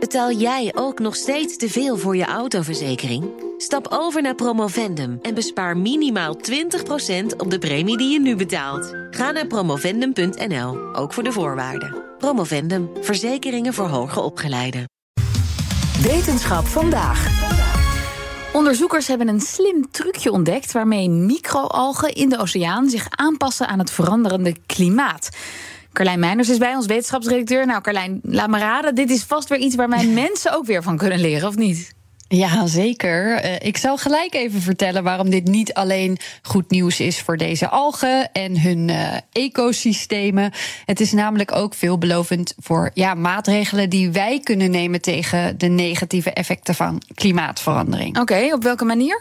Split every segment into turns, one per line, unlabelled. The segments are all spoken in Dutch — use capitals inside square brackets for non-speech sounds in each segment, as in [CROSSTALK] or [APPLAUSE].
Betaal jij ook nog steeds te veel voor je autoverzekering? Stap over naar Promovendum en bespaar minimaal 20% op de premie die je nu betaalt. Ga naar promovendum.nl, ook voor de voorwaarden. Promovendum, verzekeringen voor hoger opgeleiden.
Wetenschap vandaag. Onderzoekers hebben een slim trucje ontdekt waarmee microalgen in de oceaan zich aanpassen aan het veranderende klimaat. Carlijn Meijners is bij ons, wetenschapsredacteur. Nou, Carlijn, laat me raden, dit is vast weer iets waar mijn [LAUGHS] mensen ook weer van kunnen leren, of niet?
Ja, zeker. Eh, ik zal gelijk even vertellen waarom dit niet alleen goed nieuws is voor deze algen en hun uh, ecosystemen. Het is namelijk ook veelbelovend voor ja, maatregelen die wij kunnen nemen tegen de negatieve effecten van klimaatverandering.
Oké, op welke manier?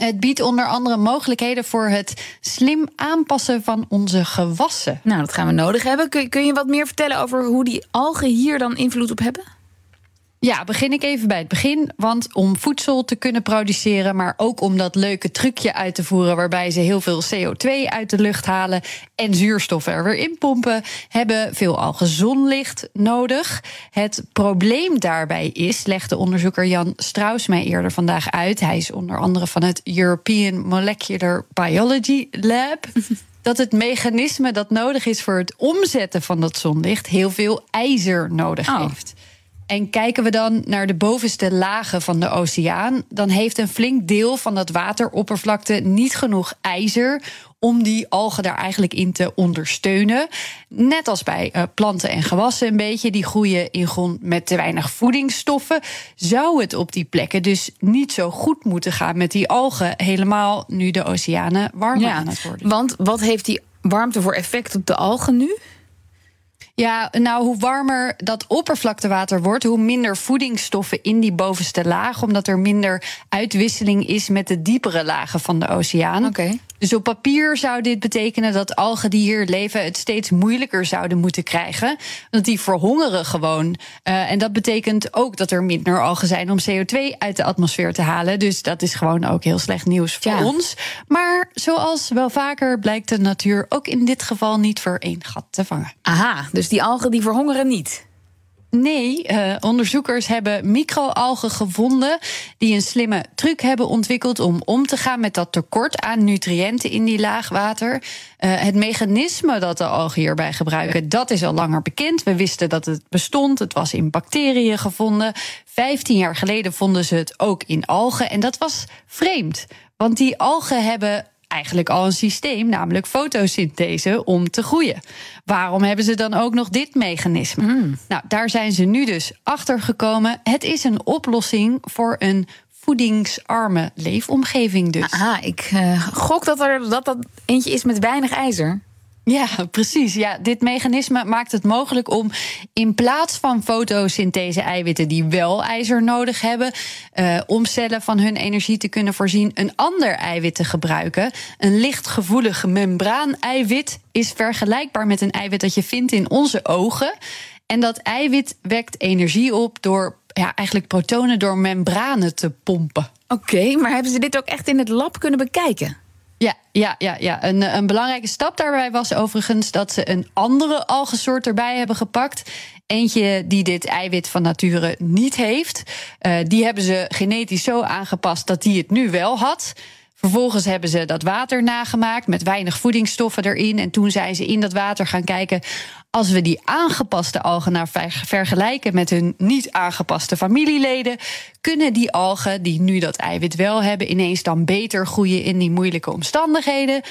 Het biedt onder andere mogelijkheden voor het slim aanpassen van onze gewassen.
Nou, dat gaan we nodig hebben. Kun, je wat meer vertellen over hoe die algen hier dan invloed op hebben?
Ja, begin ik even bij het begin. Want om voedsel te kunnen produceren, maar ook om dat leuke trucje uit te voeren waarbij ze heel veel CO2 uit de lucht halen en zuurstof er weer in pompen, hebben veel algen zonlicht nodig. Het probleem daarbij is, legde onderzoeker Jan Strauss mij eerder vandaag uit. Hij is onder andere van het European Molecular Biology Lab. [LAUGHS] dat het mechanisme dat nodig is voor het omzetten van dat zonlicht heel veel ijzer nodig oh. heeft. En kijken we dan naar de bovenste lagen van de oceaan, dan heeft een flink deel van dat wateroppervlakte niet genoeg ijzer om die algen daar eigenlijk in te ondersteunen. Net als bij uh, planten en gewassen een beetje, die groeien in grond met te weinig voedingsstoffen. Zou het op die plekken dus niet zo goed moeten gaan met die algen, helemaal nu de oceanen warmer ja, aan het worden?
Want wat heeft die warmte voor effect op de algen nu?
Ja, nou, hoe warmer dat oppervlaktewater wordt, hoe minder voedingsstoffen in die bovenste laag, omdat er minder uitwisseling is met de diepere lagen van de oceaan.
Oké.
Dus op papier zou dit betekenen dat algen die hier leven het steeds moeilijker zouden moeten krijgen. Want die verhongeren gewoon. Uh, en dat betekent ook dat er minder algen zijn om CO2 uit de atmosfeer te halen. Dus dat is gewoon ook heel slecht nieuws voor ons. Maar zoals wel vaker blijkt de natuur ook in dit geval niet voor één gat te vangen.
Aha, dus die algen die verhongeren niet.
Nee, uh, onderzoekers hebben microalgen gevonden die een slimme truc hebben ontwikkeld om om te gaan met dat tekort aan nutriënten in die laagwater. Uh, het mechanisme dat de algen hierbij gebruiken, dat is al langer bekend. We wisten dat het bestond. Het was in bacteriën gevonden. Vijftien jaar geleden vonden ze het ook in algen. En dat was vreemd. Want die algen hebben eigenlijk al een systeem, namelijk fotosynthese, om te groeien. Waarom hebben ze dan ook nog dit mechanisme? Mm. Nou, daar zijn ze nu dus achter gekomen. Het is een oplossing voor een voedingsarme leefomgeving dus.
Ah, ik uh, gok dat, er, dat dat eentje is met weinig ijzer.
Ja, precies. Ja, dit mechanisme maakt het mogelijk om in plaats van fotosynthese-eiwitten die wel ijzer nodig hebben, uh, om cellen van hun energie te kunnen voorzien, een ander eiwit te gebruiken. Een lichtgevoelig membraan-eiwit is vergelijkbaar met een eiwit dat je vindt in onze ogen. En dat eiwit wekt energie op door ja, eigenlijk protonen door membranen te pompen.
Oké, maar hebben ze dit ook echt in het lab kunnen bekijken?
Ja, ja, ja, ja. Een, een belangrijke stap daarbij was overigens dat ze een andere algensoort erbij hebben gepakt. Eentje die dit eiwit van nature niet heeft. Uh, die hebben ze genetisch zo aangepast dat die het nu wel had. Vervolgens hebben ze dat water nagemaakt met weinig voedingsstoffen erin. En toen zijn ze in dat water gaan kijken. Als we die aangepaste algen nou vergelijken met hun niet aangepaste familieleden, kunnen die algen die nu dat eiwit wel hebben, ineens dan beter groeien in die moeilijke omstandigheden.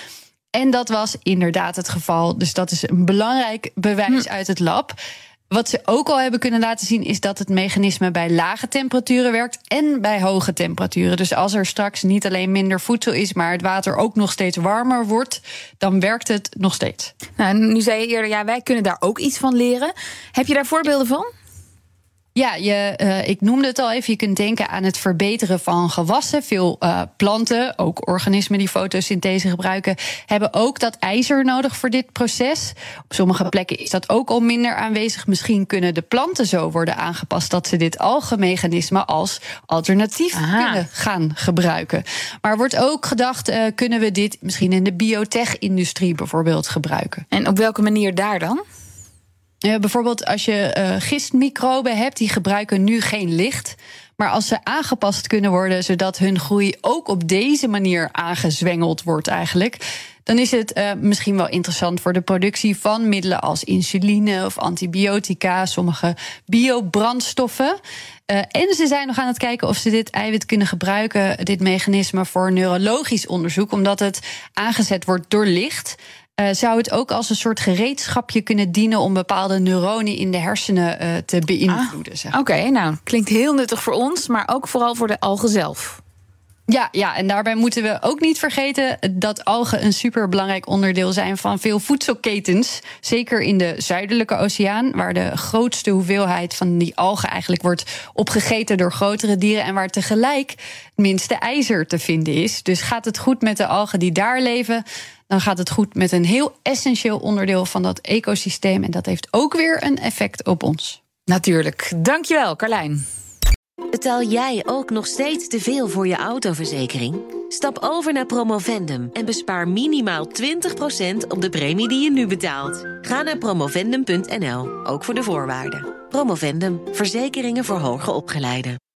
En dat was inderdaad het geval. Dus dat is een belangrijk bewijs hm. uit het lab. Wat ze ook al hebben kunnen laten zien, is dat het mechanisme bij lage temperaturen werkt en bij hoge temperaturen. Dus als er straks niet alleen minder voedsel is, maar het water ook nog steeds warmer wordt, dan werkt het nog steeds.
Nou, nu zei je eerder, ja, wij kunnen daar ook iets van leren. Heb je daar voorbeelden van?
Ja, je, uh, ik noemde het al even. Je kunt denken aan het verbeteren van gewassen. Veel uh, planten, ook organismen die fotosynthese gebruiken, hebben ook dat ijzer nodig voor dit proces. Op sommige plekken is dat ook al minder aanwezig. Misschien kunnen de planten zo worden aangepast dat ze dit algenmechanisme als alternatief kunnen gaan gebruiken. Maar er wordt ook gedacht, uh, kunnen we dit misschien in de biotech-industrie bijvoorbeeld gebruiken?
En op welke manier daar dan?
Bijvoorbeeld als je uh, gistmicroben hebt, die gebruiken nu geen licht. Maar als ze aangepast kunnen worden, zodat hun groei ook op deze manier aangezwengeld wordt, eigenlijk. Dan is het uh, misschien wel interessant voor de productie van middelen als insuline of antibiotica, sommige biobrandstoffen. En ze zijn nog aan het kijken of ze dit eiwit kunnen gebruiken, dit mechanisme, voor neurologisch onderzoek, omdat het aangezet wordt door licht. Uh, zou het ook als een soort gereedschapje kunnen dienen om bepaalde neuronen in de hersenen uh, te beïnvloeden?
Ah, Oké, okay, nou klinkt heel nuttig voor ons, maar ook vooral voor de algen zelf.
Ja, ja, en daarbij moeten we ook niet vergeten dat algen een superbelangrijk onderdeel zijn van veel voedselketens. Zeker in de zuidelijke oceaan, waar de grootste hoeveelheid van die algen eigenlijk wordt opgegeten door grotere dieren en waar tegelijk het minste ijzer te vinden is. Dus gaat het goed met de algen die daar leven, dan gaat het goed met een heel essentieel onderdeel van dat ecosysteem. En dat heeft ook weer een effect op ons.
Natuurlijk. Dankjewel, Carlijn.
Betaal jij ook nog steeds te veel voor je autoverzekering? Stap over naar Promovendum en bespaar minimaal 20% op de premie die je nu betaalt. Ga naar promovendum.nl, ook voor de voorwaarden. Promovendum, verzekeringen voor hoger opgeleiden.